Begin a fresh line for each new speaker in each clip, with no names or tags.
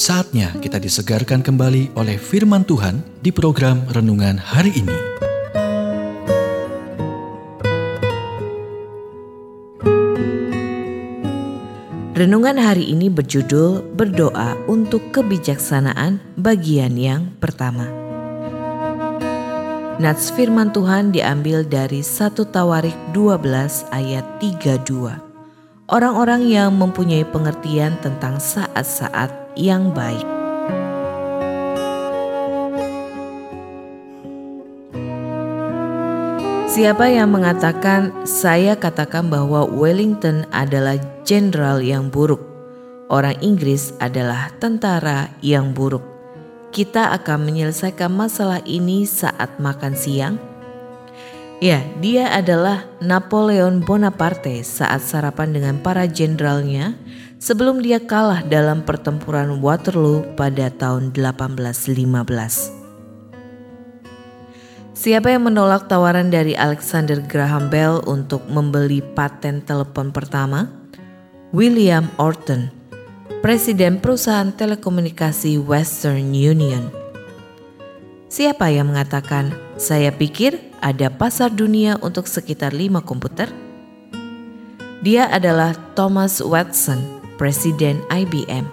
Saatnya kita disegarkan kembali oleh firman Tuhan di program renungan hari ini.
Renungan hari ini berjudul Berdoa untuk Kebijaksanaan bagian yang pertama. Nats firman Tuhan diambil dari 1 Tawarik 12 ayat 32. Orang-orang yang mempunyai pengertian tentang saat-saat yang baik. Siapa yang mengatakan saya katakan bahwa Wellington adalah jenderal yang buruk, orang Inggris adalah tentara yang buruk. Kita akan menyelesaikan masalah ini saat makan siang. Ya, dia adalah Napoleon Bonaparte saat sarapan dengan para jenderalnya sebelum dia kalah dalam pertempuran Waterloo pada tahun 1815. Siapa yang menolak tawaran dari Alexander Graham Bell untuk membeli paten telepon pertama? William Orton, presiden perusahaan telekomunikasi Western Union. Siapa yang mengatakan, "Saya pikir ada pasar dunia untuk sekitar lima komputer"? Dia adalah Thomas Watson, presiden IBM.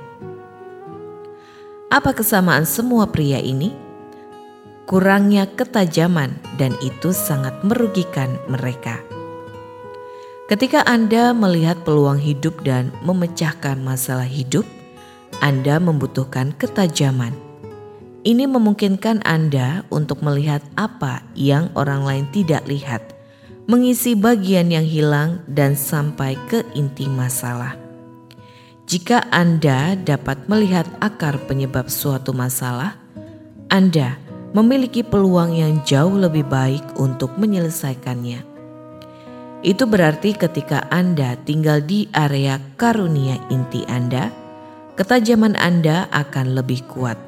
Apa kesamaan semua pria ini? kurangnya ketajaman, dan itu sangat merugikan mereka. Ketika Anda melihat peluang hidup dan memecahkan masalah hidup, Anda membutuhkan ketajaman. Ini memungkinkan Anda untuk melihat apa yang orang lain tidak lihat, mengisi bagian yang hilang, dan sampai ke inti masalah. Jika Anda dapat melihat akar penyebab suatu masalah, Anda memiliki peluang yang jauh lebih baik untuk menyelesaikannya. Itu berarti ketika Anda tinggal di area karunia inti Anda, ketajaman Anda akan lebih kuat.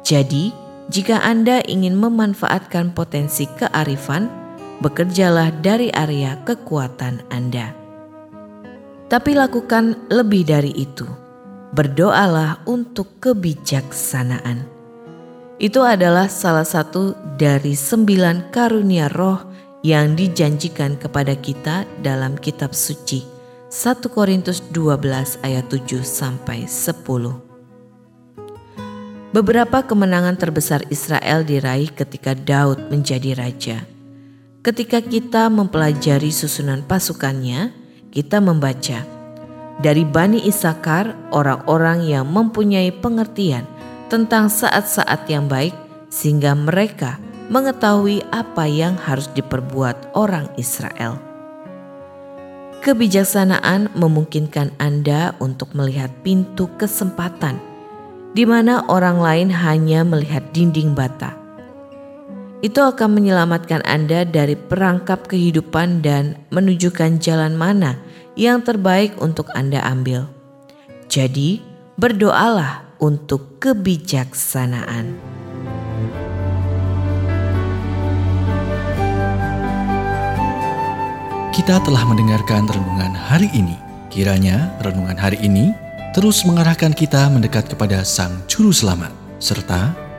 Jadi, jika Anda ingin memanfaatkan potensi kearifan, bekerjalah dari area kekuatan Anda. Tapi lakukan lebih dari itu. Berdoalah untuk kebijaksanaan. Itu adalah salah satu dari sembilan karunia roh yang dijanjikan kepada kita dalam kitab suci. 1 Korintus 12 ayat 7 sampai 10. Beberapa kemenangan terbesar Israel diraih ketika Daud menjadi raja. Ketika kita mempelajari susunan pasukannya, kita membaca dari Bani Isakar orang-orang yang mempunyai pengertian tentang saat-saat yang baik, sehingga mereka mengetahui apa yang harus diperbuat orang Israel. Kebijaksanaan memungkinkan Anda untuk melihat pintu kesempatan di mana orang lain hanya melihat dinding bata. Itu akan menyelamatkan Anda dari perangkap kehidupan dan menunjukkan jalan mana yang terbaik untuk Anda ambil. Jadi, berdoalah untuk kebijaksanaan.
Kita telah mendengarkan renungan hari ini. Kiranya renungan hari ini terus mengarahkan kita mendekat kepada Sang Juru Selamat, serta